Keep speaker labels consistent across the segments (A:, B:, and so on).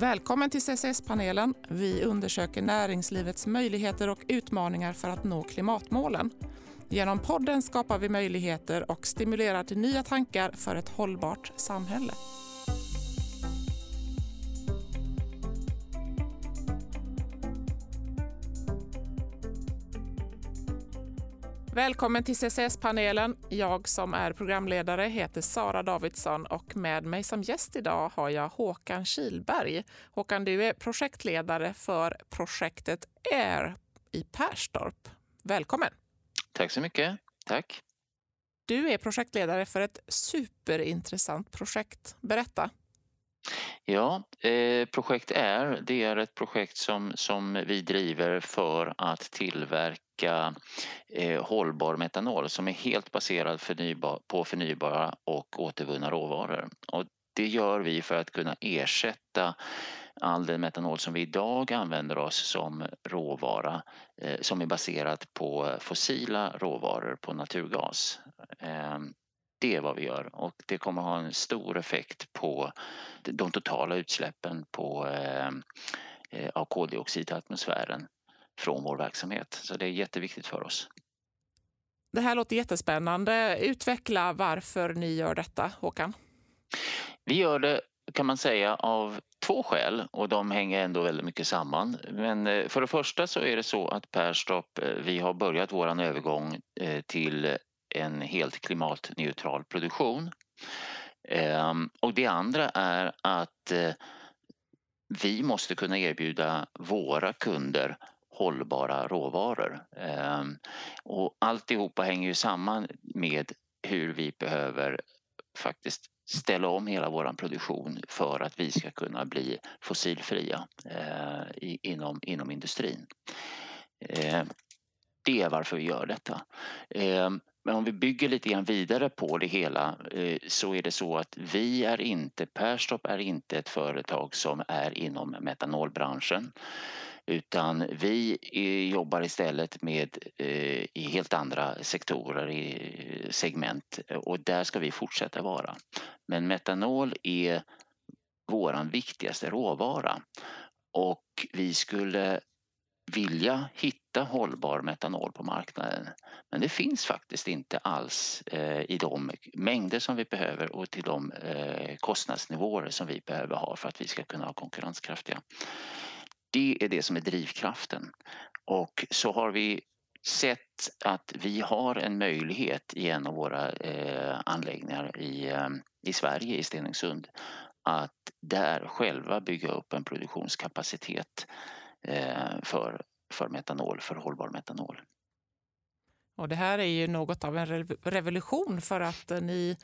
A: Välkommen till CCS-panelen. Vi undersöker näringslivets möjligheter och utmaningar för att nå klimatmålen. Genom podden skapar vi möjligheter och stimulerar till nya tankar för ett hållbart samhälle. Välkommen till CCS-panelen. Jag som är programledare heter Sara Davidsson och med mig som gäst idag har jag Håkan Kilberg. Håkan, du är projektledare för projektet AIR i Perstorp. Välkommen!
B: Tack så mycket. Tack.
A: Du är projektledare för ett superintressant projekt. Berätta.
B: Ja, eh, projekt AIR det är ett projekt som, som vi driver för att tillverka eh, hållbar metanol som är helt baserad förnybar, på förnybara och återvunna råvaror. Och det gör vi för att kunna ersätta all den metanol som vi idag använder oss som råvara eh, som är baserat på fossila råvaror, på naturgas. Ehm, Eh, det är vad vi gör och det kommer ha en stor effekt på de totala utsläppen på, eh, eh, av koldioxid i atmosfären från vår verksamhet. Så det är jätteviktigt för oss.
A: Det här låter jättespännande. Utveckla varför ni gör detta, Håkan.
B: Vi gör det kan man säga av två skäl och de hänger ändå väldigt mycket samman. Men eh, för det första så är det så att Perstorp, vi har börjat våran övergång till en helt klimatneutral produktion. Ehm, och det andra är att eh, vi måste kunna erbjuda våra kunder hållbara råvaror. Ehm, och alltihopa hänger ju samman med hur vi behöver faktiskt ställa om hela vår produktion för att vi ska kunna bli fossilfria eh, inom, inom industrin. Ehm, det är varför vi gör detta. Men om vi bygger lite grann vidare på det hela eh, så är det så att vi är inte, Perstorp är inte ett företag som är inom metanolbranschen utan vi eh, jobbar istället med eh, i helt andra sektorer, i segment och där ska vi fortsätta vara. Men metanol är våran viktigaste råvara och vi skulle vilja hitta hållbar metanol på marknaden. Men det finns faktiskt inte alls eh, i de mängder som vi behöver och till de eh, kostnadsnivåer som vi behöver ha för att vi ska kunna vara konkurrenskraftiga. Det är det som är drivkraften. Och så har vi sett att vi har en möjlighet i en av våra eh, anläggningar i, eh, i Sverige, i Stenungsund, att där själva bygga upp en produktionskapacitet Eh, för, för metanol, för hållbar metanol.
A: Och det här är ju något av en revolution för att eh, ni,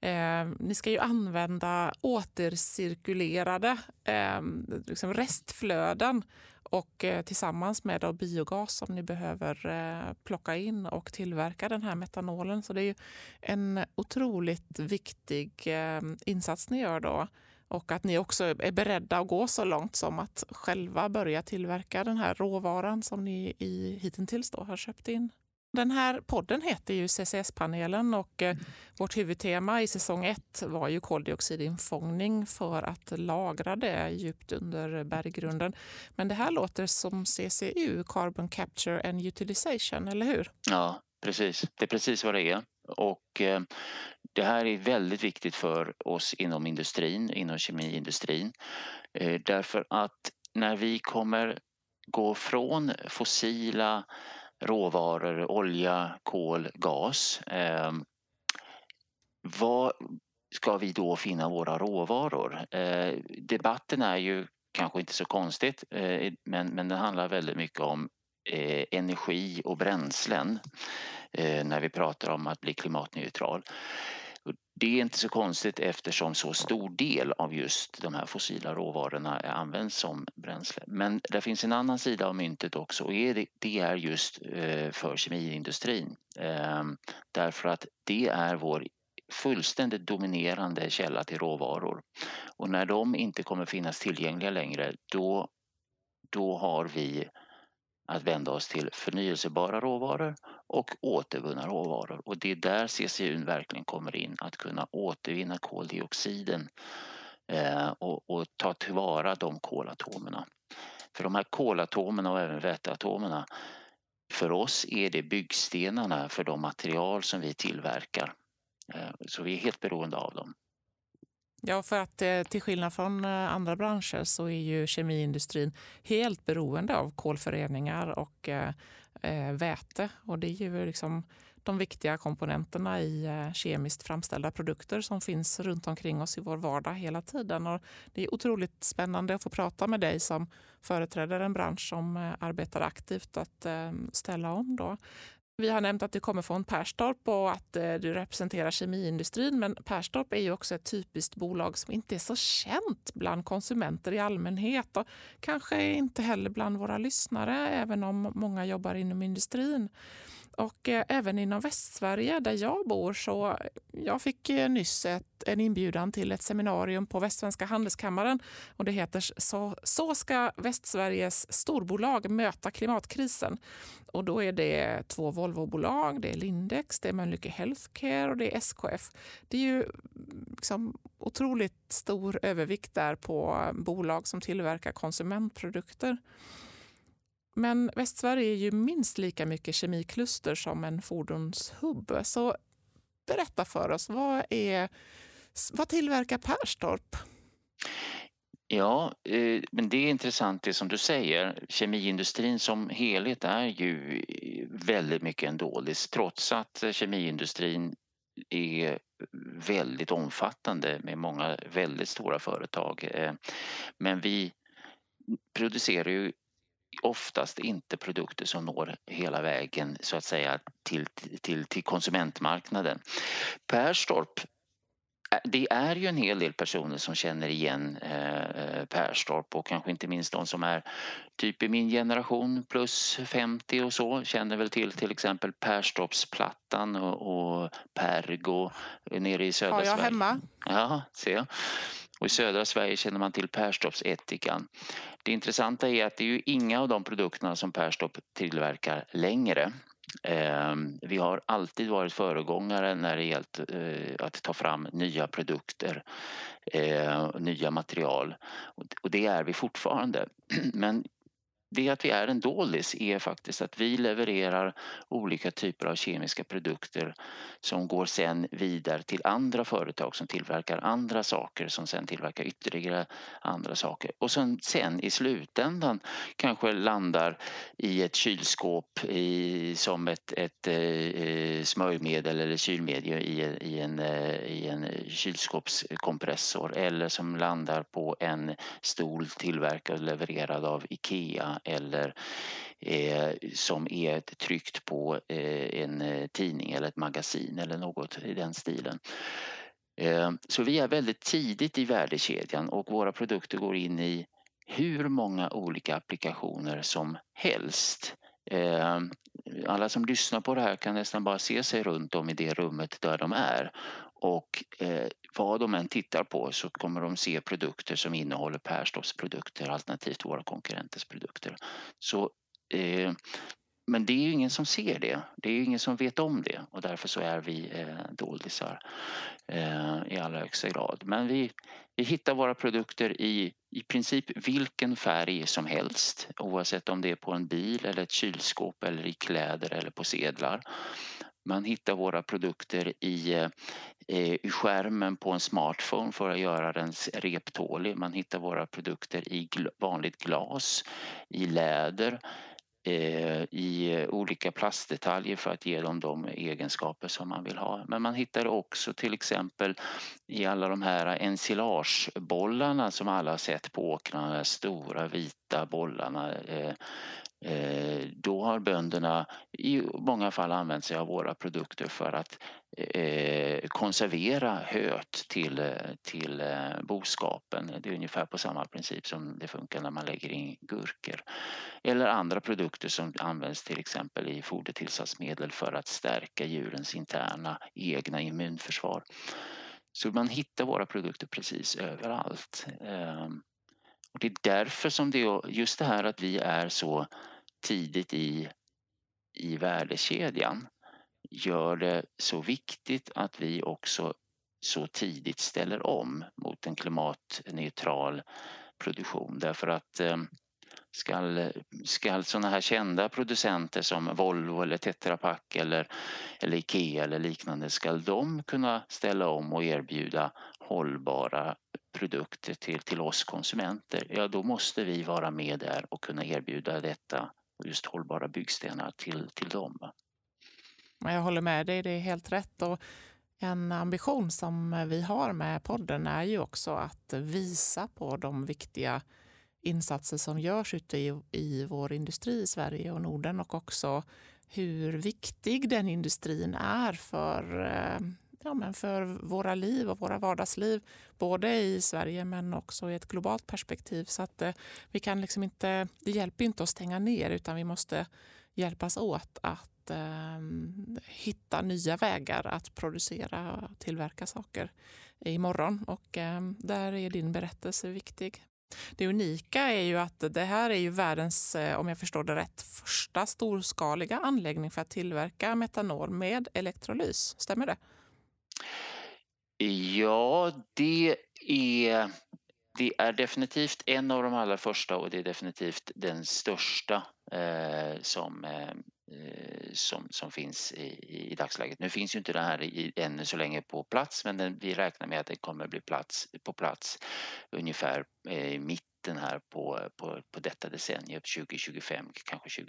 A: eh, ni ska ju använda återcirkulerade eh, liksom restflöden och eh, tillsammans med då biogas som ni behöver eh, plocka in och tillverka den här metanolen. Så det är ju en otroligt viktig eh, insats ni gör då. Och att ni också är beredda att gå så långt som att själva börja tillverka den här råvaran som ni i, hittills då har köpt in. Den här podden heter ju CCS-panelen och mm. vårt huvudtema i säsong ett var ju koldioxidinfångning för att lagra det djupt under berggrunden. Men det här låter som CCU, Carbon Capture and Utilization, eller hur?
B: Ja, precis. Det är precis vad det är. Och eh, det här är väldigt viktigt för oss inom industrin, inom kemiindustrin. Eh, därför att när vi kommer gå från fossila råvaror, olja, kol, gas. Eh, var ska vi då finna våra råvaror? Eh, debatten är ju kanske inte så konstigt eh, men, men den handlar väldigt mycket om eh, energi och bränslen eh, när vi pratar om att bli klimatneutral. Det är inte så konstigt eftersom så stor del av just de här fossila råvarorna används som bränsle. Men det finns en annan sida av myntet också och det är just eh, för kemiindustrin. Ehm, därför att det är vår fullständigt dominerande källa till råvaror. Och när de inte kommer finnas tillgängliga längre då, då har vi att vända oss till förnyelsebara råvaror och återvunna råvaror. Och det är där CCU verkligen kommer in, att kunna återvinna koldioxiden eh, och, och ta tillvara de kolatomerna. För de här kolatomerna och även väteatomerna för oss är det byggstenarna för de material som vi tillverkar. Eh, så vi är helt beroende av dem.
A: Ja, för att eh, till skillnad från eh, andra branscher så är ju kemiindustrin helt beroende av kolföreningar och eh, väte. Och det är ju liksom de viktiga komponenterna i kemiskt framställda produkter som finns runt omkring oss i vår vardag hela tiden. Och det är otroligt spännande att få prata med dig som företräder en bransch som arbetar aktivt att ställa om. Då. Vi har nämnt att du kommer från Perstorp och att eh, du representerar kemiindustrin. Men Perstorp är ju också ett typiskt bolag som inte är så känt bland konsumenter i allmänhet och kanske inte heller bland våra lyssnare, även om många jobbar inom industrin. Och eh, även inom Västsverige där jag bor så jag fick eh, nyss ett, en inbjudan till ett seminarium på Västsvenska handelskammaren och det heter så, så ska Västsveriges storbolag möta klimatkrisen. Och då är det två Volvobolag, det är Lindex, det är Mölnlycke Healthcare och det är SKF. Det är ju liksom otroligt stor övervikt där på bolag som tillverkar konsumentprodukter. Men Västsverige är ju minst lika mycket kemikluster som en fordonshubb. Så berätta för oss, vad, är, vad tillverkar Perstorp?
B: Ja, eh, men det är intressant det som du säger. Kemiindustrin som helhet är ju eh, väldigt mycket en dålig trots att kemiindustrin är väldigt omfattande med många väldigt stora företag. Eh, men vi producerar ju oftast inte produkter som når hela vägen så att säga till, till, till konsumentmarknaden. Perstorp det är ju en hel del personer som känner igen eh, Perstorp och kanske inte minst de som är typ i min generation plus 50 och så känner väl till till exempel Perstorpsplattan och, och Pergo nere i södra Sverige.
A: Har jag hemma.
B: Ja, se. Och i södra Sverige känner man till Perstorpsättikan. Det intressanta är att det är ju inga av de produkterna som Perstorp tillverkar längre. Ehm, vi har alltid varit föregångare när det gällt eh, att ta fram nya produkter, eh, nya material och det är vi fortfarande. Men det att vi är en doldis är faktiskt att vi levererar olika typer av kemiska produkter som går sen vidare till andra företag som tillverkar andra saker som sen tillverkar ytterligare andra saker och som sen i slutändan kanske landar i ett kylskåp i, som ett, ett eh, eh smörjmedel eller kylmedie i, i, en, eh, i en kylskåpskompressor eller som landar på en stol tillverkad och levererad av IKEA eller eh, som är tryckt på eh, en eh, tidning eller ett magasin eller något i den stilen. Eh, så vi är väldigt tidigt i värdekedjan och våra produkter går in i hur många olika applikationer som helst. Eh, alla som lyssnar på det här kan nästan bara se sig runt om i det rummet där de är och eh, vad de än tittar på så kommer de se produkter som innehåller Perstorps produkter alternativt våra konkurrenters produkter. Så, eh, men det är ju ingen som ser det. Det är ju ingen som vet om det och därför så är vi eh, doldisar eh, i allra högsta grad. Men vi, vi hittar våra produkter i i princip vilken färg som helst oavsett om det är på en bil eller ett kylskåp eller i kläder eller på sedlar. Man hittar våra produkter i, eh, i skärmen på en smartphone för att göra den reptålig. Man hittar våra produkter i vanligt glas, i läder, Eh, i olika plastdetaljer för att ge dem de egenskaper som man vill ha. Men man hittar också till exempel i alla de här ensilagebollarna som alla har sett på åkrarna, de stora vita bollarna eh, eh, då har bönderna i många fall använt sig av våra produkter för att eh, konservera höet till, eh, till eh, boskapen. Det är ungefär på samma princip som det funkar när man lägger in gurkor. Eller andra produkter som används till exempel i fodertillsatsmedel för att stärka djurens interna egna immunförsvar. Så man hittar våra produkter precis överallt. Ehm, och det är därför som det just det här att vi är så tidigt i, i värdekedjan gör det så viktigt att vi också så tidigt ställer om mot en klimatneutral produktion därför att eh, ska, ska sådana här kända producenter som Volvo eller Tetra Pak eller, eller Ikea eller liknande, ska de kunna ställa om och erbjuda hållbara produkter till, till oss konsumenter, ja då måste vi vara med där och kunna erbjuda detta, just hållbara byggstenar till, till dem.
A: Jag håller med dig, det är helt rätt. Och en ambition som vi har med podden är ju också att visa på de viktiga insatser som görs ute i, i vår industri i Sverige och Norden och också hur viktig den industrin är för, eh, ja, men för våra liv och våra vardagsliv. Både i Sverige men också i ett globalt perspektiv. Så att eh, vi kan liksom inte, det hjälper inte att stänga ner utan vi måste hjälpas åt att eh, hitta nya vägar att producera och tillverka saker imorgon. Och eh, där är din berättelse viktig. Det unika är ju att det här är ju världens, eh, om jag förstår det rätt, första storskaliga anläggning för att tillverka metanol med elektrolys. Stämmer det?
B: Ja, det är, det är definitivt en av de allra första och det är definitivt den största eh, som Eh, Eh, som, som finns i, i dagsläget. Nu finns ju inte det här i, ännu så länge på plats men den, vi räknar med att det kommer bli plats, på plats ungefär eh, i mitten här på, på, på detta decennium, 2025, kanske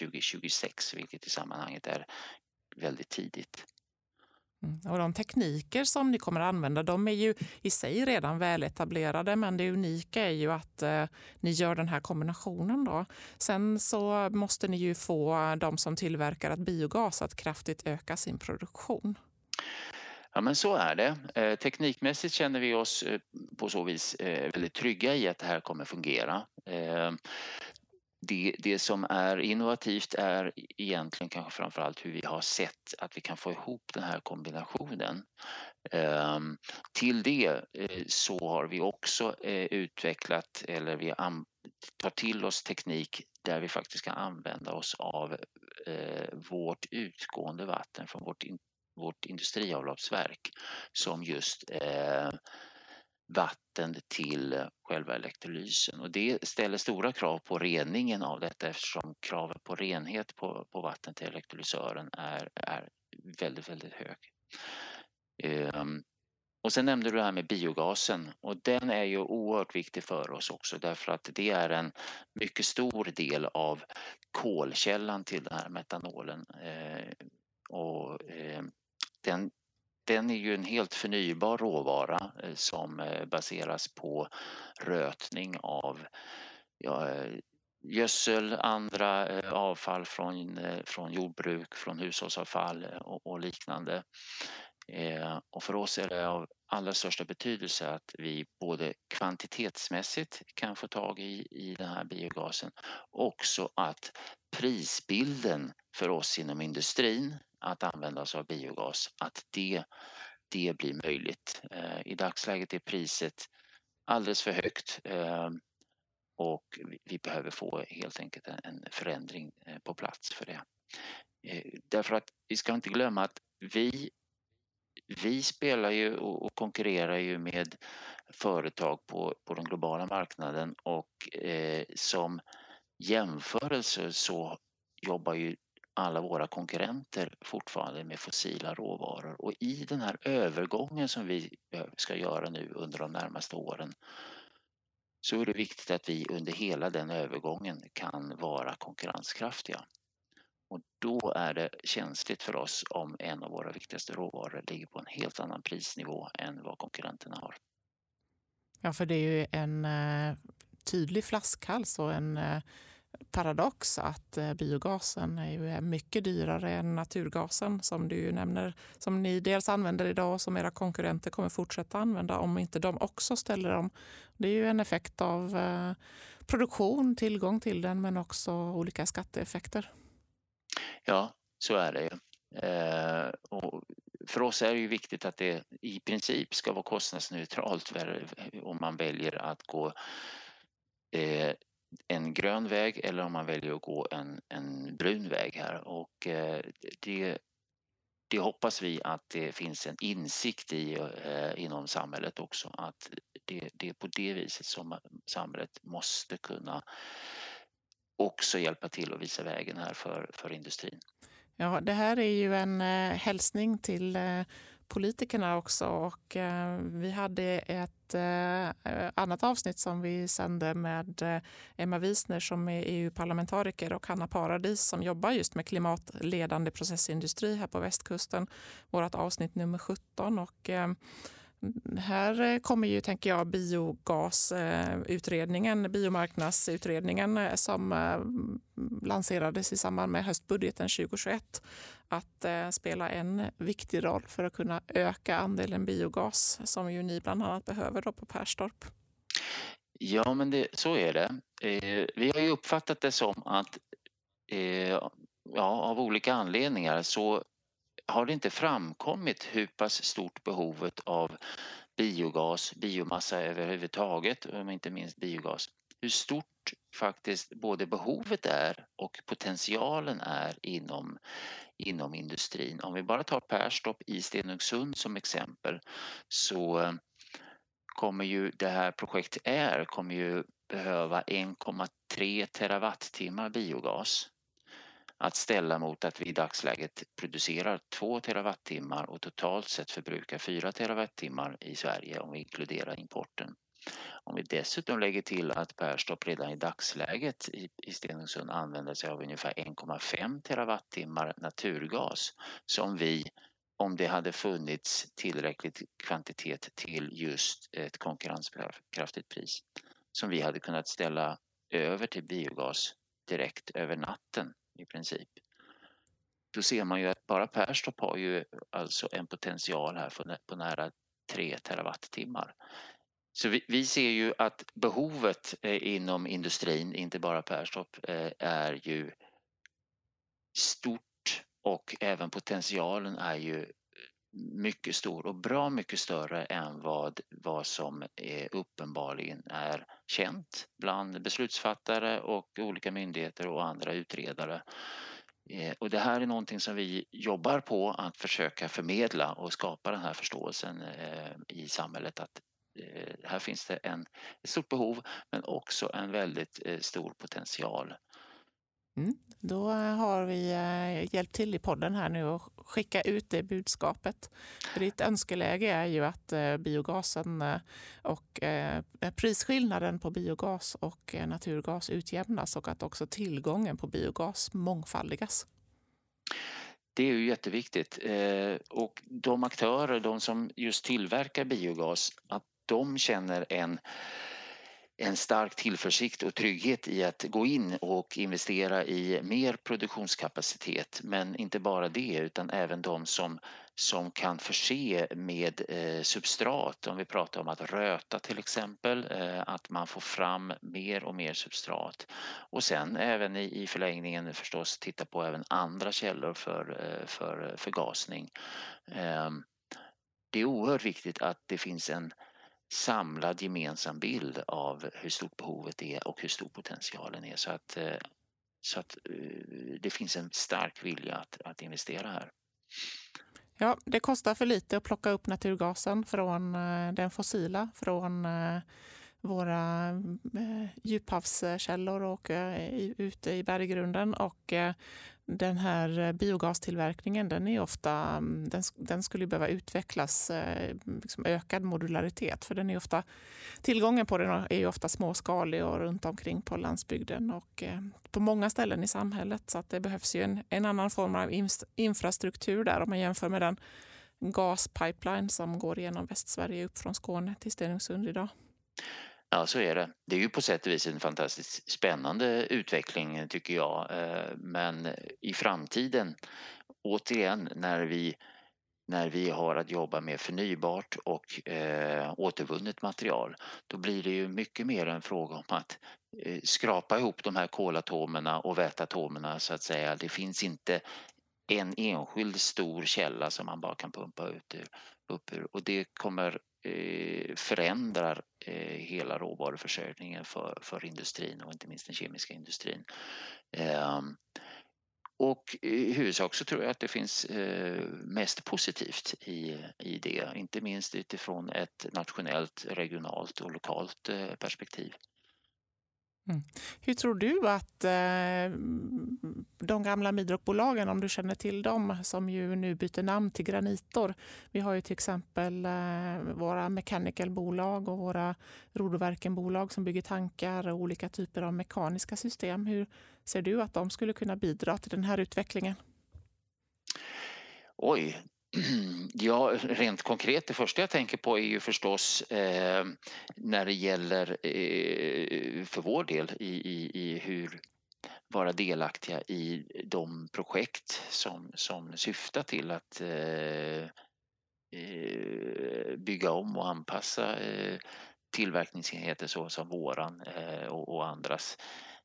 B: 2026 vilket i sammanhanget är väldigt tidigt.
A: Mm. Och de tekniker som ni kommer att använda de är ju i sig redan väletablerade men det unika är ju att eh, ni gör den här kombinationen. Då. Sen så måste ni ju få de som tillverkar biogas att kraftigt öka sin produktion.
B: Ja men så är det. Eh, teknikmässigt känner vi oss eh, på så vis eh, väldigt trygga i att det här kommer fungera. Eh, det, det som är innovativt är e-, egentligen kanske framförallt hur vi har sett att vi kan få ihop den här kombinationen. Ehm, till det eh, så har vi också eh, utvecklat eller vi tar till oss teknik där vi faktiskt kan använda oss av eh, vårt utgående vatten från vårt, in, vårt industriavloppsverk som just vatten till eh, själva elektrolysen och det ställer stora krav på reningen av detta eftersom kravet på renhet på, på vatten till elektrolysören är, är väldigt, väldigt hög. Um, och sen nämnde du det här med biogasen och den är ju oerhört viktig för oss också därför att det är en mycket stor del av kolkällan till den här metanolen. Eh, och eh, den den är ju en helt förnybar råvara eh, som eh, baseras på rötning av ja, eh, gödsel, andra avfall från, från jordbruk, från hushållsavfall och, och liknande. Och för oss är det av allra största betydelse att vi både kvantitetsmässigt kan få tag i, i den här biogasen också att prisbilden för oss inom industrin att använda sig av biogas, att det, det blir möjligt. Eh, I dagsläget är priset alldeles för högt ehm, och vi behöver få helt enkelt en förändring eh, på plats för det. Eh, därför att vi ska inte glömma att vi, vi spelar ju och konkurrerar ju med företag på, på den globala marknaden och eh, som jämförelse så jobbar ju alla våra konkurrenter fortfarande med fossila råvaror och i den här övergången som vi ska göra nu under de närmaste åren så är det viktigt att vi under hela den övergången kan vara konkurrenskraftiga. Och då är det känsligt för oss om en av våra viktigaste råvaror ligger på en helt annan prisnivå än vad konkurrenterna har.
A: Ja, för det är ju en eh, tydlig flaskhals och en eh, paradox att eh, biogasen är ju mycket dyrare än naturgasen som du nämner, som ni dels använder idag och som era konkurrenter kommer fortsätta använda om inte de också ställer om. Det är ju en effekt av eh, produktion, tillgång till den men också olika skatteeffekter.
B: Ja, så är det ju. Eh, och för oss är det ju viktigt att det i princip ska vara kostnadsneutralt om man väljer att gå en grön väg eller om man väljer att gå en, en brun väg här och eh, det det hoppas vi att det finns en insikt i eh, inom samhället också att det, det är på det viset som samhället måste kunna också hjälpa till och visa vägen här för, för industrin.
A: Ja, det här är ju en eh, hälsning till eh, politikerna också. Och, eh, vi hade ett eh, annat avsnitt som vi sände med eh, Emma Wiesner som är EU-parlamentariker och Hanna Paradis som jobbar just med klimatledande processindustri här på västkusten. Vårt avsnitt nummer 17. Och, eh, här eh, kommer ju, tänker jag, biogasutredningen, eh, biomarknadsutredningen eh, som lanserades i samband med höstbudgeten 2021 att spela en viktig roll för att kunna öka andelen biogas som ju ni bland annat behöver då på Perstorp.
B: Ja, men det, så är det. vi har ju uppfattat det som att ja, av olika anledningar så har det inte framkommit hur pass stort behovet av biogas, biomassa överhuvudtaget, och inte minst biogas, hur stort faktiskt både behovet är och potentialen är inom, inom industrin. Om vi bara tar Perstorp i Stenungsund som exempel så kommer ju det här projektet är kommer ju behöva 1,3 terawattimmar biogas att ställa mot att vi i dagsläget producerar 2 terawattimmar och totalt sett förbrukar 4 terawattimmar i Sverige om vi inkluderar importen. Om vi dessutom lägger till att Perstorp redan i dagsläget i, Stenungsund använder sig av ungefär 1,5 terawattimmar naturgas som vi om det hade funnits tillräcklig kvantitet till just ett konkurrenskraftigt pris som vi hade kunnat ställa över till biogas direkt över natten i princip. Då ser man ju att bara Perstorp har ju alltså en potential här på nära 3 terawattimmar. Så vi, vi, ser ju att behovet eh, inom industrin, inte bara Perstorp, eh, är ju stort och även potentialen är ju mycket stor och bra mycket större än vad, vad som är uppenbarligen är känt bland beslutsfattare och olika myndigheter och andra utredare. Eh, och det här är någonting som vi jobbar på att försöka förmedla och skapa den här förståelsen eh, i samhället att eh, här finns det en, ett stort behov men också en väldigt stor potential
A: Mm. Då har vi eh, hjälpt till i podden här nu och skicka ut det budskapet. För ditt önskeläge är ju att eh, biogasen eh, och prisskillnaden på biogas och naturgas utjämnas och att också tillgången på biogas mångfaldigas.
B: Det är ju jätteviktigt. Och de aktörer, de som just tillverkar biogas, att de känner en en stark tillförsikt och trygghet i att gå in och investera i mer produktionskapacitet. Men inte bara det utan även de som, som kan förse med eh, substrat. Om vi pratar om att röta till exempel, eh, att man får fram mer och mer substrat. Och sen även i, i förlängningen förstås titta på även andra källor för, eh, för förgasning. Ehm, det är oerhört viktigt att det finns en samlad gemensam bild av hur stort behovet är och hur stor potentialen är så att, eh, så att eh, det finns en stark vilja att, att investera här.
A: Ja, det kostar för lite att plocka upp naturgasen från eh, den fossila, från våra djuphavskällor och ute i berggrunden. Och den här eh, biogastillverkningen den är ofta, mm, den, den skulle behöva utvecklas, eh, liksom ökad modularitet. För den är ofta, tillgången på den är ofta småskalig och runt omkring på landsbygden och eh, på många ställen i samhället. Så att det behövs ju en, en annan form av infrastruktur där om man jämför med den gaspipeline som går genom Västsverige upp från Skåne till Stenungsund idag.
B: Ja, så är det. Det är ju på sätt och vis en fantastiskt spännande utveckling tycker jag. Eh, men i framtiden, återigen, när vi, när vi har att jobba med förnybart och eh, återvunnet material, då blir det ju mycket mer en fråga om att eh, skrapa ihop de här kolatomerna och väteatomerna så att säga. Det finns inte en enskild stor källa som man bara kan pumpa ut ur, upp ur och det kommer Eh, förändrar Eh, hela råvaruförsörjningen för, för industrin och inte minst den kemiska industrin. Ehm, och i huvudsak så tror jag att det finns eh, mest positivt i, i det, inte minst utifrån ett nationellt, regionalt och lokalt eh, perspektiv.
A: Mm. Hur tror du att eh, de gamla Midrockbolagen, om du känner till dem, som ju nu byter namn till Granitor. Vi har ju till exempel eh, våra Mechanical-bolag och våra Rodoverken-bolag som bygger tankar och olika typer av mekaniska system. Hur ser du att de skulle kunna bidra till den här utvecklingen?
B: Oj, Ja, rent konkret, det första jag tänker på är ju förstås eh, när det gäller eh, för vår del i, i, i, hur vara delaktiga i de projekt som, som syftar till att eh, eh bygga om och anpassa eh, tillverkningsenheter så som våran eh, och, och andras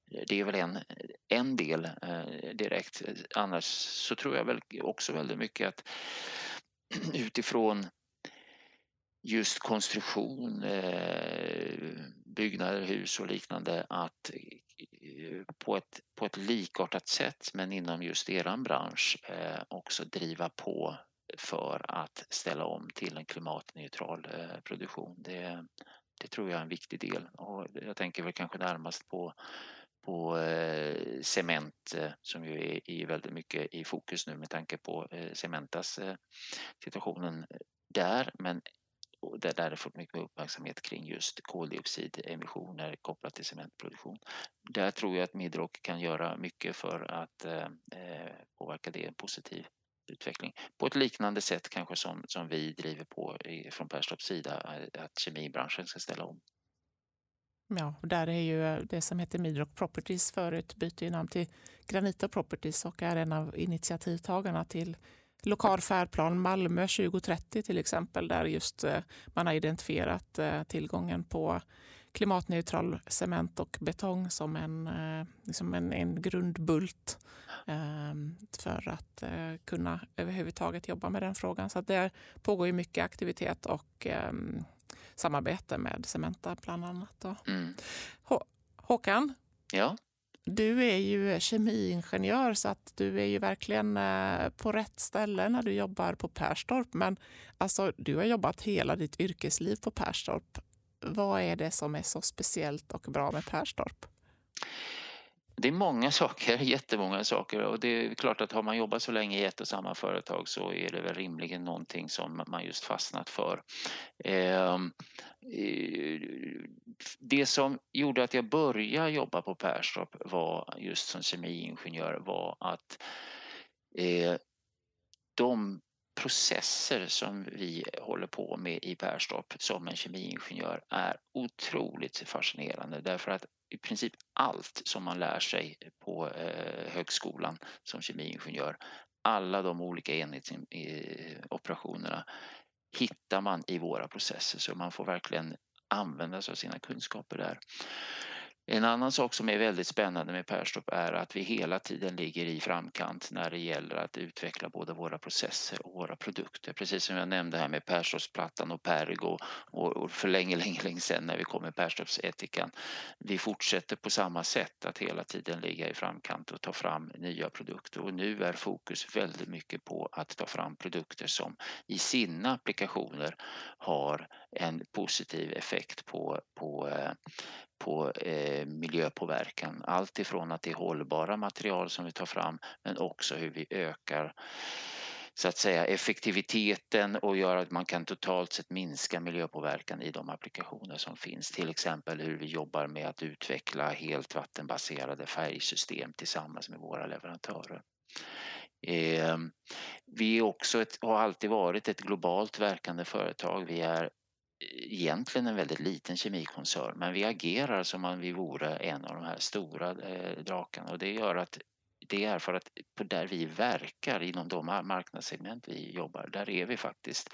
B: det är väl en, en del eh, direkt. Annars så tror jag väl också väldigt mycket att utifrån just konstruktion, eh, byggnader, hus och liknande att eh, på ett, på ett likartat sätt men inom just er bransch eh, också driva på för att ställa om till en klimatneutral eh, produktion. Det, det tror jag är en viktig del och jag tänker väl kanske närmast på på eh, cement eh, som ju är, är väldigt mycket i fokus nu med tanke på eh, Cementas eh, situationen där men där, där det fått mycket uppmärksamhet kring just koldioxidemissioner kopplat till cementproduktion. Där tror jag att Midrock kan göra mycket för att eh, eh, påverka det i en positiv utveckling. På ett liknande sätt kanske som, som vi driver på i, från Perstorps sida eh, att kemibranschen ska ställa om.
A: Ja, där är ju eh, det som heter Midrock Properties förut byter namn till Granita Properties och är en av initiativtagarna till lokal färdplan Malmö 2030 till exempel, där just eh, man har identifierat eh, tillgången på klimatneutral cement och betong som en, liksom en, en grundbult ehm, för att kunna överhuvudtaget jobba med den frågan. Så det pågår ju mycket aktivitet och ehm, samarbete med Cementa bland annat. Mm. Håkan,
B: ja?
A: du är ju kemiingenjör så att du är ju verkligen eh, på rätt ställe när du jobbar på Perstorp. Men alltså, du har jobbat hela ditt yrkesliv på Perstorp. Vad är det som är så speciellt och bra med Perstorp?
B: Det är många saker, jättemånga saker och det är klart att har man jobbat så länge i ett och samma företag så är det väl rimligen någonting som man just fastnat för. Ehm, det som gjorde att jag började jobba på Perstorp var just som kemiingenjör var att eh, de processer som vi håller på med i Perstorp som en kemiingenjör är otroligt fascinerande därför att i princip allt som man lär sig på eh, högskolan som kemiingenjör, alla de olika enhetsoperationerna hittar man i våra processer så man får verkligen använda sig av sina kunskaper där. En annan sak som är väldigt spännande med Perstorp är att vi hela tiden ligger i framkant när det gäller att utveckla både våra processer och våra produkter. Precis som jag nämnde här med Perstorpsplattan och Pergo och för länge, länge, länge sedan när vi kom med Perstorpsetikan. Vi fortsätter på samma sätt att hela tiden ligga i framkant och ta fram nya produkter och nu är fokus väldigt mycket på att ta fram produkter som i sina applikationer har en positiv effekt på, på eh, på eh, miljöpåverkan. Allt ifrån att det är hållbara material som vi tar fram men också hur vi ökar så att säga effektiviteten och gör att man kan totalt sett minska miljöpåverkan i de applikationer som finns. Till exempel hur vi jobbar med att utveckla helt vattenbaserade färgsystem tillsammans med våra leverantörer. Eh, vi är också ett, har alltid varit ett globalt verkande företag. Vi är egentligen en väldigt liten kemikoncern men vi agerar som om vi vore en av de här stora eh, drakarna och det gör att det är för att på där vi verkar inom de marknadssegment vi jobbar, där är vi faktiskt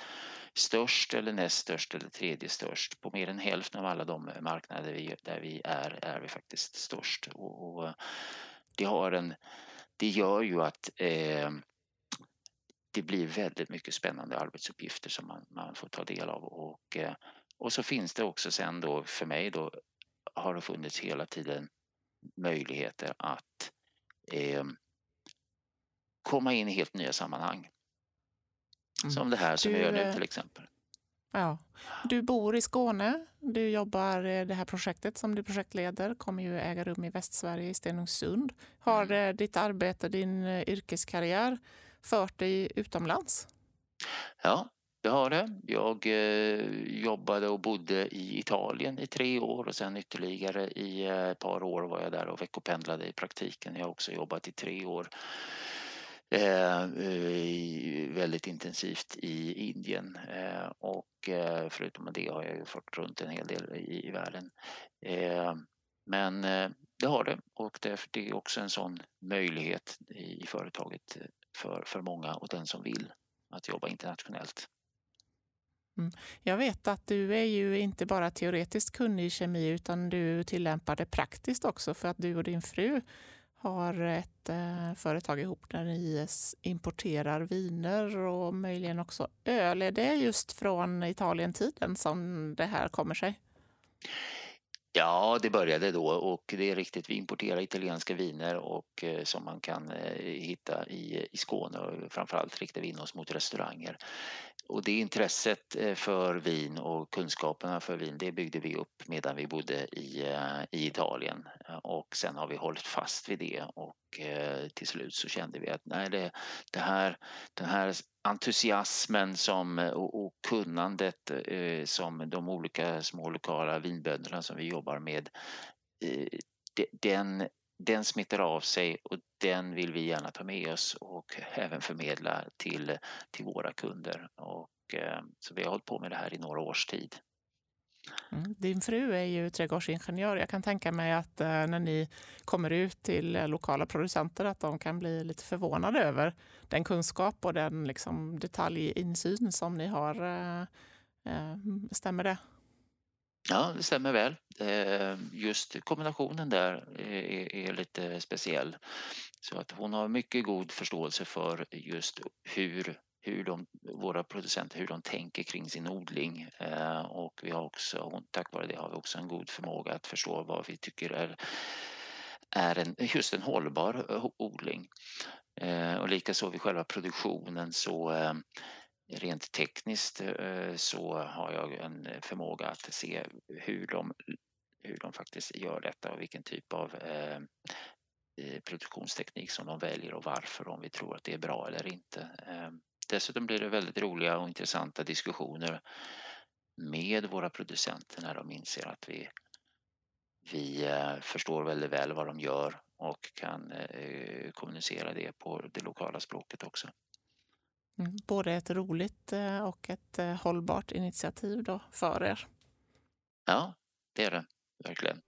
B: störst eller näst störst eller tredje störst. På mer än hälften av alla de eh, marknader vi, där vi är, är vi faktiskt störst. Och, och det, har en, det gör ju att eh, det blir väldigt mycket spännande arbetsuppgifter som man, man får ta del av och, eh, och så finns det också sen då för mig då har det funnits hela tiden möjligheter att eh, komma in i helt nya sammanhang. Mm. Som det här som du, vi gör nu eh, till exempel.
A: Ja. Du bor i Skåne. Du jobbar, eh, det här projektet som du projektleder kommer ju äga rum i Västsverige, i Stenungsund. Har mm. ditt arbete, din yrkeskarriär fört dig utomlands?
B: Ja, det har det. Jag eh, jobbade och bodde i Italien i tre år och sen ytterligare i eh, ett par år var jag där och veckopendlade i praktiken. Jag har också jobbat i tre år eh, eh väldigt intensivt i Indien eh, och eh, förutom det har jag ju fått runt en hel del i, i världen. Eh, men eh, det har det och det, det är också en sån möjlighet i företaget eh, för, för många och den som vill att jobba internationellt.
A: Mm. Jag vet att du är ju inte bara teoretiskt kunnig i kemi utan du tillämpar det praktiskt också för att du och din fru har ett eh, företag ihop där ni importerar viner och möjligen också öl. Är det just från Italien-tiden som det här kommer sig?
B: Ja, det började då och det är riktigt. Vi importerar italienska viner och eh, som man kan eh, hitta i, i Skåne och framförallt riktar vi in oss mot restauranger. Och det intresset eh, för vin och kunskaperna för vin det byggde vi upp medan vi bodde i, eh, i Italien. Och sen har vi hållit fast vid det och eh, till slut så kände vi att nej, det, det här, den här entusiasmen som, och, och kunnandet som de olika små lokala vinbönderna som vi jobbar med, den, den smittar av sig och den vill vi gärna ta med oss och även förmedla till, till våra kunder. Och, eh, så vi har hållit på med det här i några års tid.
A: Mm. Din fru är ju trädgårdsingenjör. Jag kan tänka mig att eh, när ni kommer ut till eh, lokala producenter att de kan bli lite förvånade över den kunskap och den liksom, detaljinsyn som ni har. Eh, stämmer det?
B: Ja, det stämmer väl. Ehm, just kombinationen där eh, är, lite speciell. Så att hon har mycket god förståelse för just hur hur de, våra producenter hur de tänker kring sin odling ehm, och vi har också, tack vare det har vi också en god förmåga att förstå vad vi tycker är, är en, just en hållbar eh, odling. Ehm, och likaså vid själva produktionen så rent tekniskt eh, så har jag en förmåga att se hur de, hur de faktiskt gör detta och vilken typ av eh, produktionsteknik som de väljer och varför om vi tror att det är bra eller inte. Eh, dessutom blir det väldigt roliga och intressanta diskussioner med våra producenter när de inser att vi, vi förstår väldigt väl vad de gör och kan kommunicera det på det lokala språket också.
A: Mm, både ett roligt eh, och ett hållbart initiativ då för er.
B: Ja, det är det verkligen.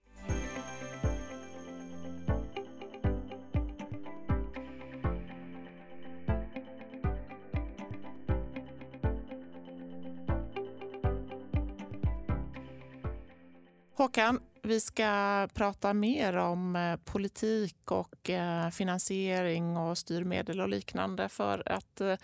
A: Håkan, vi ska prata mer om eh, politik och eh, finansiering och styrmedel och liknande för att eh,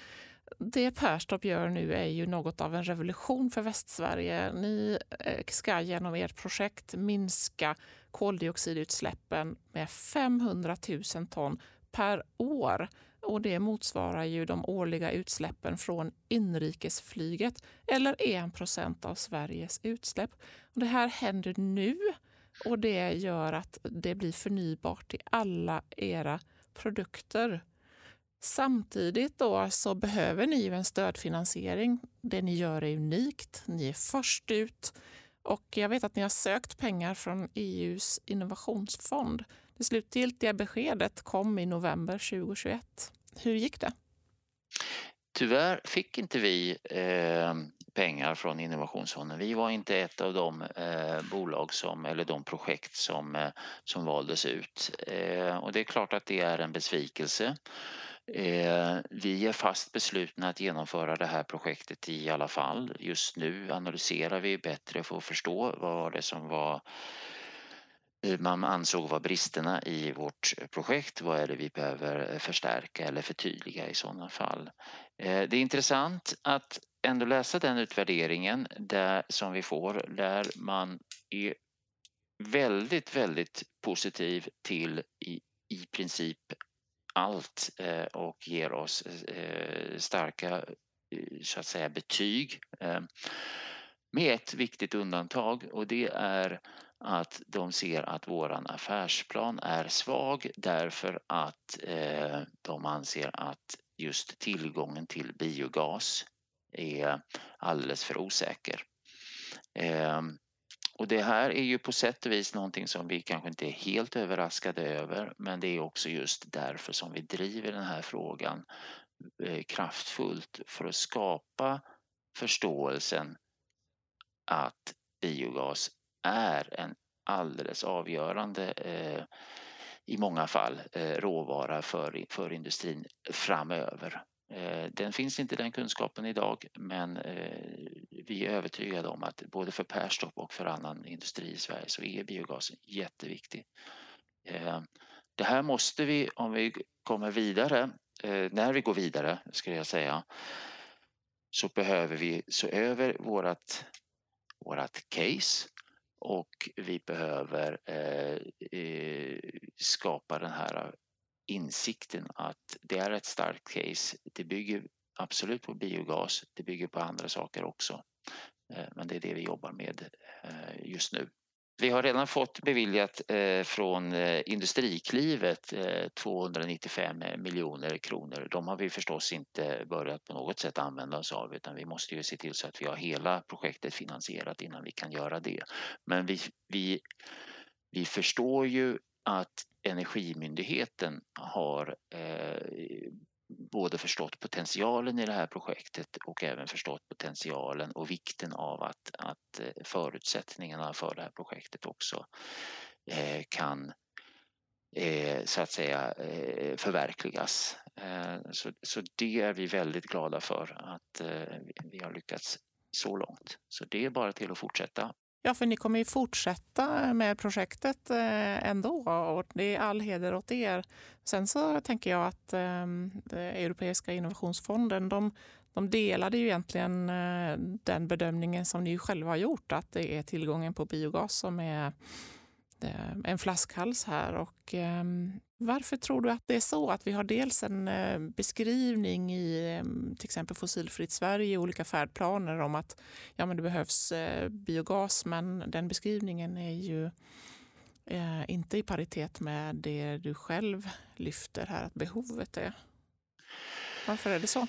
A: det Perstorp gör nu är ju något av en revolution för Västsverige. Ni ska genom ert projekt minska koldioxidutsläppen med 500 000 ton per år och det motsvarar ju de årliga utsläppen från inrikesflyget eller 1% av Sveriges utsläpp. Och det här händer nu och det gör att det blir förnybart i alla era produkter. Samtidigt då så behöver ni ju en stödfinansiering. Det ni gör är unikt. Ni är först ut och jag vet att ni har sökt pengar från EUs innovationsfond. Det slutgiltiga beskedet kom i november 2021. Hur gick det?
B: Tyvärr fick inte vi eh, pengar från Innovationsfonden. Vi var inte ett av de eh, bolag som, eller de projekt som, eh, som valdes ut. Eh, och det är klart att det är en besvikelse. Eh, vi är fast beslutna att genomföra det här projektet i alla fall. Just nu analyserar vi bättre för att förstå vad det som var eh, man ansåg var bristerna i vårt projekt. Vad är det vi behöver eh, förstärka eller förtydliga i sådana fall? Eh, det är intressant att ändå läsa den utvärderingen där, som vi får där man är väldigt, väldigt positiv till i, i princip allt eh, och ger oss eh, starka eh, så att säga betyg. Med ett viktigt undantag och det är att de ser att våran affärsplan är svag därför att eh, de anser att just tillgången till biogas är alldeles för osäker. Ehm, och det här är ju på sätt och vis någonting som vi kanske inte är helt överraskade över men det är också just därför som vi driver den här frågan eh, kraftfullt för att skapa förståelsen att biogas är en alldeles avgörande eh, i många fall eh, råvara för, för industrin framöver. Eh, den finns inte den kunskapen idag men eh, vi är övertygade om att både för Perstorp och för annan industri i Sverige så är biogasen jätteviktig. Eh, det här måste vi, om vi kommer vidare, när vi går vidare skulle jag säga, så behöver vi se över vårat vårat case och vi behöver eh, skapa den här insikten att det är ett starkt case. Det bygger absolut på biogas, det bygger på andra saker också. Eh, men det är det vi jobbar med eh, just nu. Vi har redan fått beviljat eh, från Industriklivet 295 miljoner kronor. De har vi förstås inte börjat på något sätt använda oss av utan vi måste ju se till så att vi har hela projektet finansierat innan vi kan göra det. Men vi, vi, vi förstår ju att Energimyndigheten har eh, både förstått potentialen i det här projektet och även förstått potentialen och vikten av att, att eh, förutsättningarna för det här projektet också eh, kan eh, så att säga eh, förverkligas. Eh, så, så det är vi väldigt glada för att vi har lyckats så långt. Så det är bara till att fortsätta.
A: Ja, för ni kommer ju fortsätta med projektet eh, ändå och det är all heder åt er. Sen så tänker jag att ehm, Europeiska innovationsfonden, de, de delade ju egentligen eh, den bedömningen som ni själva har gjort, att det är tillgången på biogas som är Eh, en flaskhals här. Och, ehm, varför tror du att det är så? Att vi har dels en eh, beskrivning i ehm, till exempel Fossilfritt Sverige och olika färdplaner om att ja, men det behövs eh, biogas, men den beskrivningen är ju inte i paritet med det du själv lyfter här att behovet är. Varför är det så?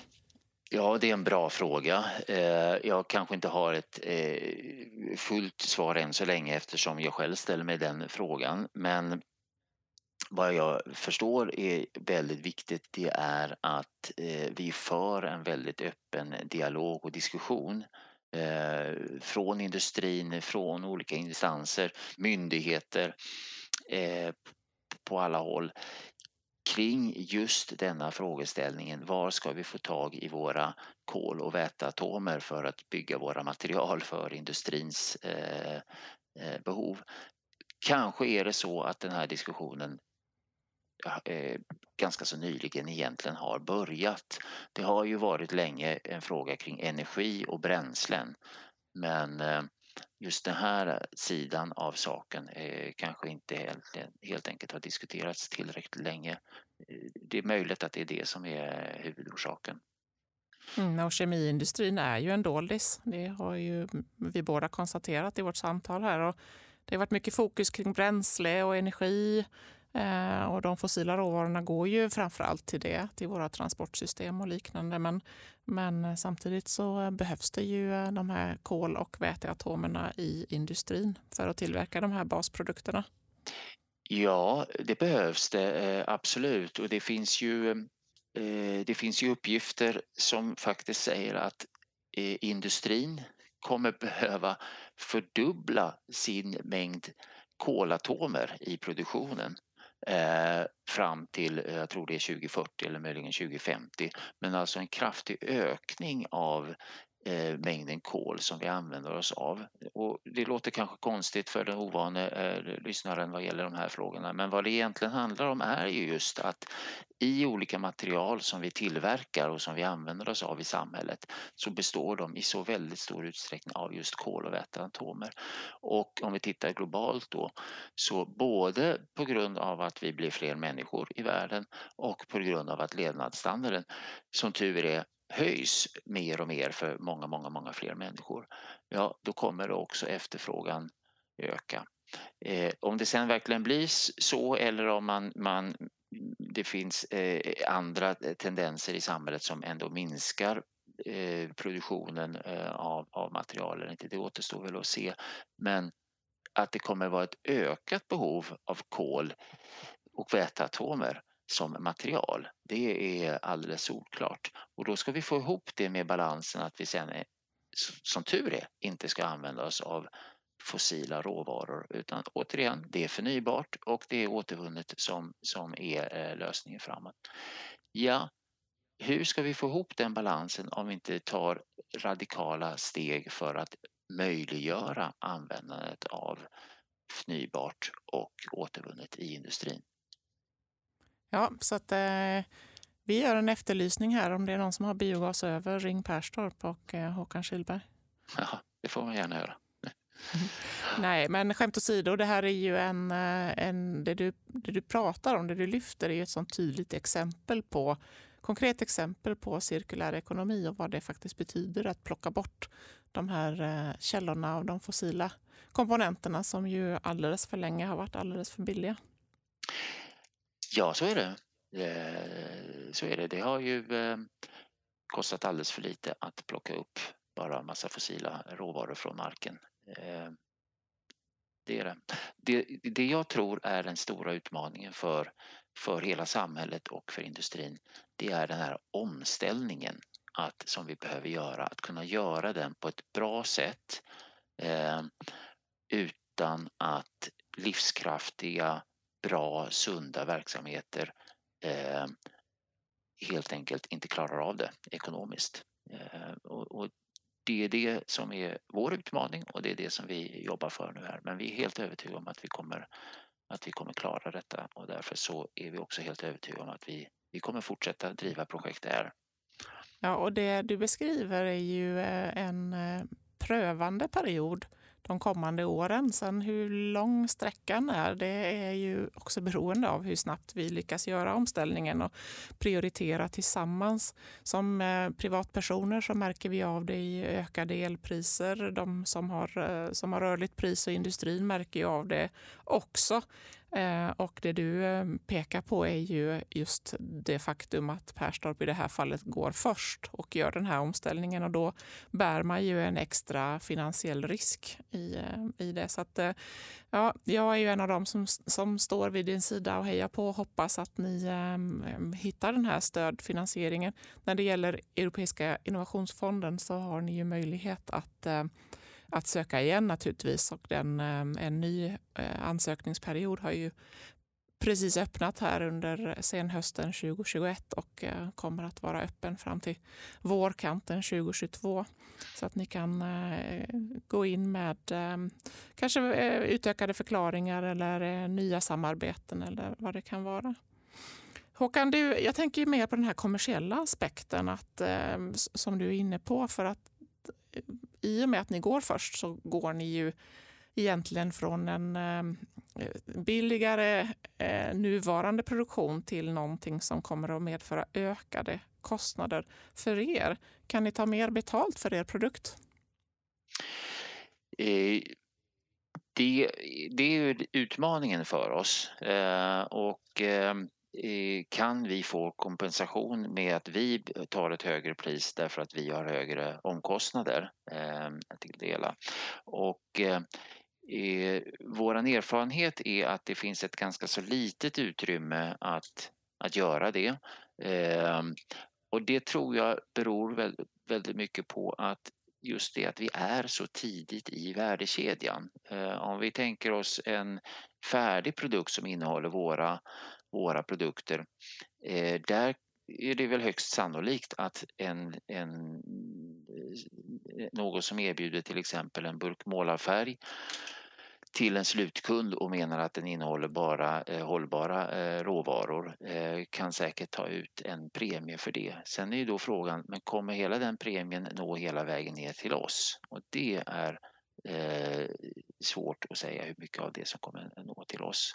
B: Ja, det är en bra fråga. Eh, jag kanske inte har ett eh, fullt svar än så länge eftersom jag själv ställer mig den frågan. Men vad jag förstår är väldigt viktigt det är att eh, vi för en väldigt öppen dialog och diskussion från industrin, från olika instanser, myndigheter på alla håll kring just denna frågeställningen. Var ska vi få tag i våra kol och väteatomer för att bygga våra material för industrins eh, eh behov? Kanske är det så att den här diskussionen eh, ganska så nyligen egentligen har börjat. Det har ju varit länge en fråga kring energi och bränslen men eh, just den här eh, sidan av saken eh, kanske inte helt, helt enkelt har diskuterats tillräckligt länge. Eh, det är möjligt att det är det som är huvudorsaken.
A: Mm, och kemiindustrin är ju en doldis. Det har ju vi båda konstaterat i vårt samtal här. Och det har varit mycket fokus kring bränsle och energi Eh, och de fossila råvarorna går ju framförallt till det, till våra transportsystem och liknande. Men, men samtidigt så behövs det ju eh, de här kol och väteatomerna i industrin för att tillverka de här basprodukterna.
B: Ja, det behövs det eh, absolut och det finns ju det finns ju uppgifter som faktiskt säger att industrin kommer behöva fördubbla sin mängd kolatomer i produktionen Eh, fram till, eh, jag tror det är 2040 eller möjligen 2050. Men alltså en kraftig ökning av eh, mängden kol som vi använder oss av. Och det låter kanske konstigt för den ovane eh, lyssnaren vad gäller de här frågorna men vad det egentligen handlar om är ju just att i olika material som vi tillverkar och som vi använder oss av i samhället så består de i så väldigt stor utsträckning av just kol och väteatomer. Och om vi tittar globalt då så både på grund av att vi blir fler människor i världen och på grund av att levnadsstandarden som tur är höjs mer och mer för många, många, många fler människor, ja då kommer också efterfrågan öka. Eh, om det sen verkligen blir så eller om man, man det finns eh, andra eh, tendenser i samhället som ändå minskar eh, produktionen eh, av, av material eller inte, det återstår väl att se. Men att det kommer vara ett ökat behov av kol och väteatomer som material. Det är alldeles solklart. Och då ska vi få ihop det med balansen att vi sen, är, som tur är, inte ska använda oss av fossila råvaror utan återigen, det är förnybart och det är återvunnet som, som är eh, lösningen framåt. Ja, hur ska vi få ihop den balansen om vi inte tar radikala steg för att möjliggöra användandet av förnybart och återvunnet i industrin?
A: Ja, så att eh, vi gör en efterlysning här. Om det är någon som har biogas över, ring Perstorp och eh, Håkan Kylberg.
B: Ja, det får man gärna göra.
A: Nej, men skämt åsido, det här är ju en, eh, en det, du, det du pratar om, det du lyfter är ett sånt tydligt exempel på konkret exempel på cirkulär ekonomi och vad det faktiskt betyder att plocka bort de här eh, källorna av de fossila komponenterna som ju alldeles för länge har varit alldeles för billiga.
B: Ja, så är det. Eh, så är det. Det har ju eh, kostat alldeles för lite att plocka upp bara massa fossila råvaror från marken. Eh, det är det. det. Det jag tror är den stora utmaningen för, för hela samhället och för industrin det är den här omställningen att, som vi behöver göra, att kunna göra den på ett bra sätt eh, utan att livskraftiga bra, sunda verksamheter eh, helt enkelt inte klarar av det ekonomiskt. Eh, och, och, det är det som är vår utmaning och det är det som vi jobbar för nu här. Men vi är helt övertygade om att vi kommer, att vi kommer klara detta och därför så är vi också helt övertygade om att vi, vi kommer fortsätta driva projekt där.
A: Ja, och det du beskriver är ju eh, en eh, prövande period de kommande åren. Sen hur lång sträckan är, det är ju också beroende av hur snabbt vi lyckas göra omställningen och prioritera tillsammans. Som eh, privatpersoner så märker vi av det i ökade elpriser. De som har, eh, som har rörligt pris och industrin märker ju av det också. Eh, och det du eh, pekar på är ju just det faktum att Perstorp i det här fallet går först och gör den här omställningen och då bär man ju en extra finansiell risk i, eh, i det. Så att, ja, jag är ju en av dem som, som står vid din sida och hejar på och hoppas att ni eh, mm, hittar den här stödfinansieringen. När det gäller Europeiska innovationsfonden så har ni ju möjlighet att eh, att söka igen naturligtvis. Och den, eh, en ny eh, ansökningsperiod har ju precis öppnat här under senhösten 2021 och eh, kommer att vara öppen fram till vårkanten 2022. Så att ni kan gå in med kanske utökade förklaringar eller nya samarbeten eller vad det kan vara. Håkan, du, jag tänker mer på den här kommersiella aspekten att, som du är inne på. för att i och med att ni går först så går ni ju egentligen från en eh, billigare eh, nuvarande produktion till någonting som kommer att medföra ökade kostnader för er. Kan ni ta mer betalt för er produkt?
B: Eh, det, det är utmaningen för oss eh, och eh, Eh, kan vi få kompensation med att vi tar ett högre pris därför att vi har högre omkostnader eh, till det hela. Och eh, eh vår erfarenhet är att det finns ett ganska så litet utrymme att, att göra det. Eh, och det tror jag beror väldigt, väldigt mycket på att just det att vi är så tidigt i värdekedjan. Eh, om vi tänker oss en färdig produkt som innehåller våra våra produkter. Eh, där är det väl högst sannolikt att en, en eh, någon som erbjuder till exempel en burk målarfärg till en slutkund och menar att den innehåller bara eh, hållbara eh, råvaror eh, kan säkert ta ut en premie för det. Sen är ju då frågan, men kommer hela den premien nå hela vägen ner till oss? Och det är eh, svårt att säga hur mycket av det som kommer nå till oss.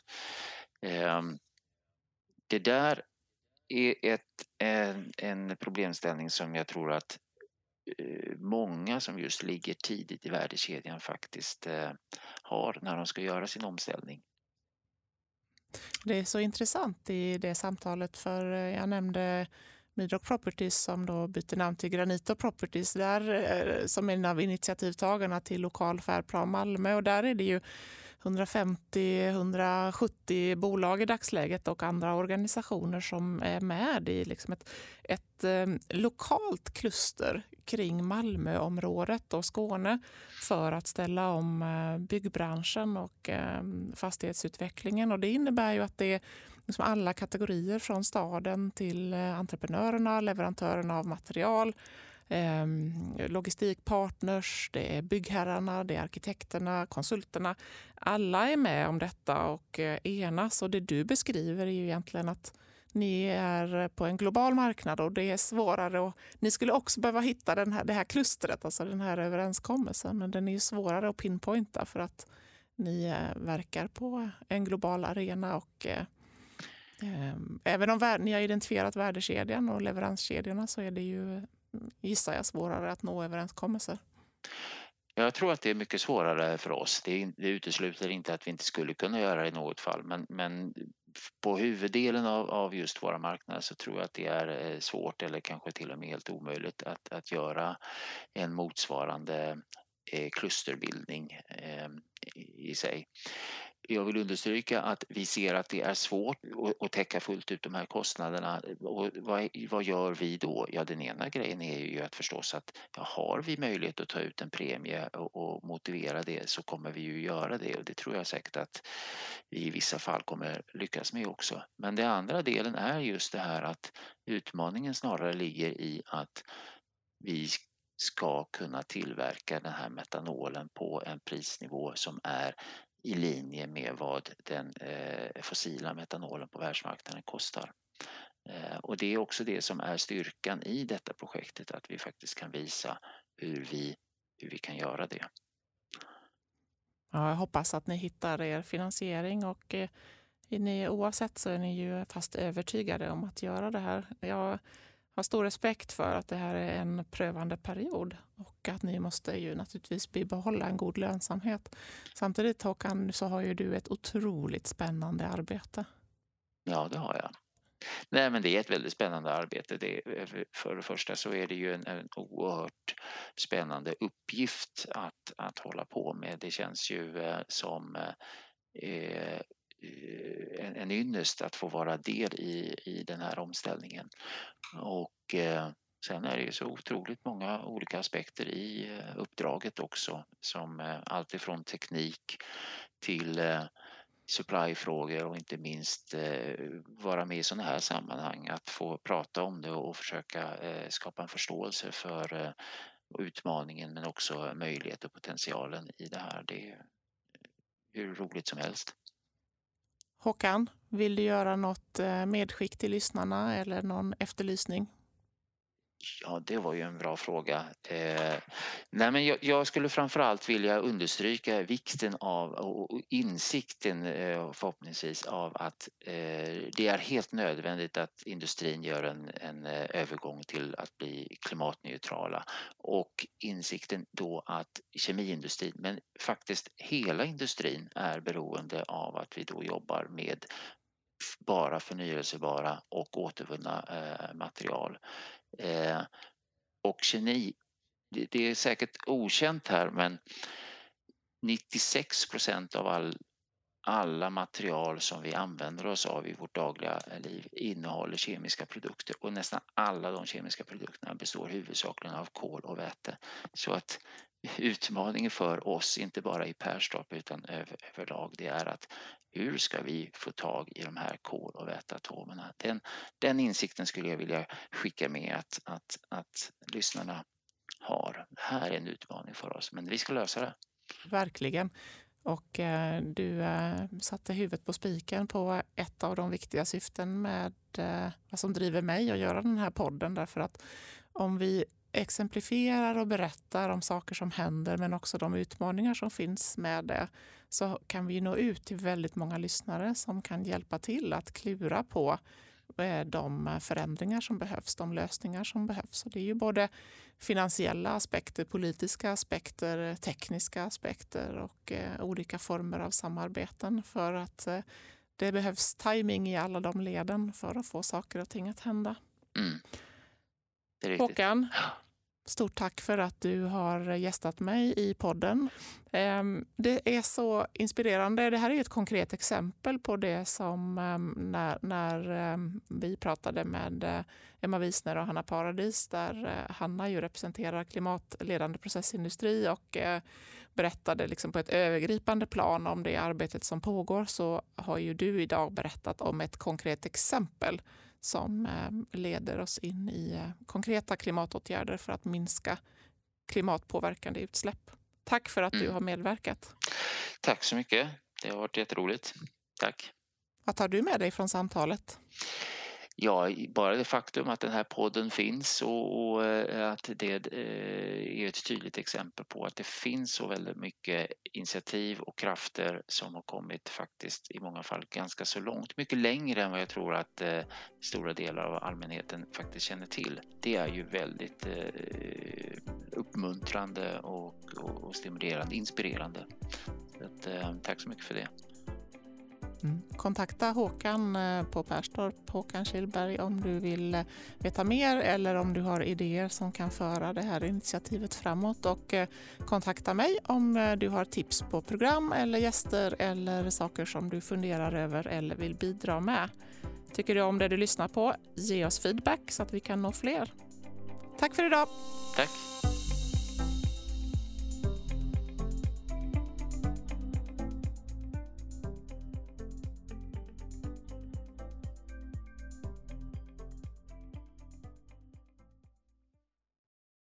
B: Ehm, det där är ett, en, en problemställning som jag tror att eh, många som just ligger tidigt i värdekedjan faktiskt eh, har när de ska göra sin omställning.
A: Det är så intressant i det samtalet för eh, jag nämnde Midrock Properties som då byter namn till Granito Properties där, som är en av initiativtagarna till lokal färdplan Malmö och där är det ju 150-170 bolag i dagsläget och andra organisationer som är med i liksom ett, ett eh, lokalt kluster kring Malmöområdet och Skåne för att ställa om eh, byggbranschen och eh, fastighetsutvecklingen. Och det innebär ju att det är liksom alla kategorier från staden till eh, entreprenörerna, leverantörerna av material, eh, logistikpartners, det är byggherrarna, det är arkitekterna, konsulterna. Alla är med om detta och eh, enas. Och det du beskriver är ju egentligen att ni är på en global marknad och det är svårare. Och ni skulle också behöva hitta den här, det här klustret, alltså den här överenskommelsen. Men den är ju svårare att pinpointa för att ni eh, verkar på en global arena. och eh, ehm, Även om ni har identifierat värdekedjan och leveranskedjorna så är det ju gissar jag, svårare att nå överenskommelser?
B: Jag tror att det är mycket svårare för oss. Det, det utesluter inte att vi inte skulle kunna göra det i något fall men, men på huvuddelen av, av just våra marknader så tror jag att det är eh, svårt eller kanske till och med helt omöjligt att, att göra en motsvarande eh, klusterbildning eh, i sig jag vill understryka att vi ser att det är svårt att täcka fullt ut de här kostnaderna. Och vad, vad gör vi då? Ja, den ena grejen är ju att förstås att ja, har vi möjlighet att ta ut en premie och, och, motivera det så kommer vi ju göra det och det tror jag säkert att vi i vissa fall kommer lyckas med också. Men den andra delen är just det här att utmaningen snarare ligger i att vi ska kunna tillverka den här metanolen på en prisnivå som är i linje med vad den eh, fossila metanolen på världsmarknaden kostar. Eh, och det är också det som är styrkan i detta projektet, att vi faktiskt kan visa hur vi, hur vi kan göra det.
A: Ja, jag hoppas att ni hittar er finansiering och eh, ni, oavsett så är ni ju fast övertygade om att göra det här. Jag har stor respekt för att det här är en prövande period och att ni måste ju naturligtvis bibehålla en god lönsamhet. Samtidigt Håkan så har ju du ett otroligt spännande arbete.
B: Ja, det har jag. Nej, men det är ett väldigt spännande arbete. Det, eh, för det första så är det ju en, en oerhört spännande uppgift att, att hålla på med. Det känns ju eh, som eh, Eh, en, en ynnest att få vara del i, i den här omställningen. Och eh, sen är det ju så otroligt många olika aspekter i eh, uppdraget också som eh, alltifrån teknik till eh, supplyfrågor och inte minst eh, vara med i sådana här sammanhang. Att få prata om det och försöka eh, skapa en förståelse för eh, utmaningen men också möjlighet och potentialen i det här. Det är hur roligt som helst.
A: Håkan, vill du göra något eh, medskick till lyssnarna eller någon efterlysning?
B: Ja, det var ju en bra fråga. Eh, nej, men jag, jag, skulle framförallt vilja understryka vikten av och insikten eh, förhoppningsvis av att eh, det är helt nödvändigt att industrin gör en, en eh, övergång till att bli klimatneutrala och insikten då att kemiindustrin, men faktiskt hela industrin är beroende av att vi då jobbar med bara förnyelsebara och återvunna eh, material. Eh, och kemi, det, det, är säkert okänt här men 96 procent av all, alla material som vi använder oss av i vårt dagliga liv innehåller kemiska produkter och nästan alla de kemiska produkterna består huvudsakligen av kol och väte. Så att utmaningen för oss, inte bara i Perstorp utan överlag, det är att hur ska vi få tag i de här kol och väteatomerna? Den, den insikten skulle jag vilja skicka med att, att, att lyssnarna har. Det här är en utmaning för oss, men vi ska lösa det.
A: Verkligen. Och eh, du eh, satte huvudet på spiken på ett av de viktiga syften med eh, vad som driver mig att göra den här podden. Därför att om vi exemplifierar och berättar om saker som händer men också de utmaningar som finns med det så kan vi nå ut till väldigt många lyssnare som kan hjälpa till att klura på eh, de förändringar som behövs, de lösningar som behövs. Och det är ju både finansiella aspekter, politiska aspekter, tekniska aspekter och eh, olika former av samarbeten för att eh, det behövs timing i alla de leden för att få saker och ting att hända. Mm. Håkan, Stort tack för att du har gästat mig i podden. Ehm, det är så inspirerande. Det här är ett konkret exempel på det som ehm, när, när ehm, vi pratade med eh, Emma Wiesner och Hanna Paradis där eh, Hanna ju representerar klimatledande processindustri och eh, berättade liksom på ett övergripande plan om det arbetet som pågår så har ju du idag berättat om ett konkret exempel som eh, leder oss in i eh, konkreta klimatåtgärder för att minska klimatpåverkande utsläpp. Tack för att du mm. har medverkat.
B: Tack så mycket. Det har varit jätteroligt. Tack.
A: Vad tar du med dig från samtalet?
B: Ja, bara det faktum att den här podden finns och, och eh, att det eh, är ett tydligt exempel på att det finns så väldigt mycket initiativ och krafter som har kommit faktiskt i många fall ganska så långt, mycket längre än vad jag tror att eh, stora delar av allmänheten faktiskt känner till. Det är ju väldigt eh, uppmuntrande och, och, och, stimulerande, inspirerande. Så att, eh, tack så mycket för det.
A: Mm. Kontakta Håkan eh, på Perstorp, Håkan Kilberg, om du vill eh, veta mer eller om du har idéer som kan föra det här initiativet framåt. Och eh, kontakta mig om du har tips på program eller gäster eller saker som du funderar över eller vill bidra med. Tycker du om det du lyssnar på? Ge oss feedback så att vi kan nå fler. Tack för idag!
B: Tack!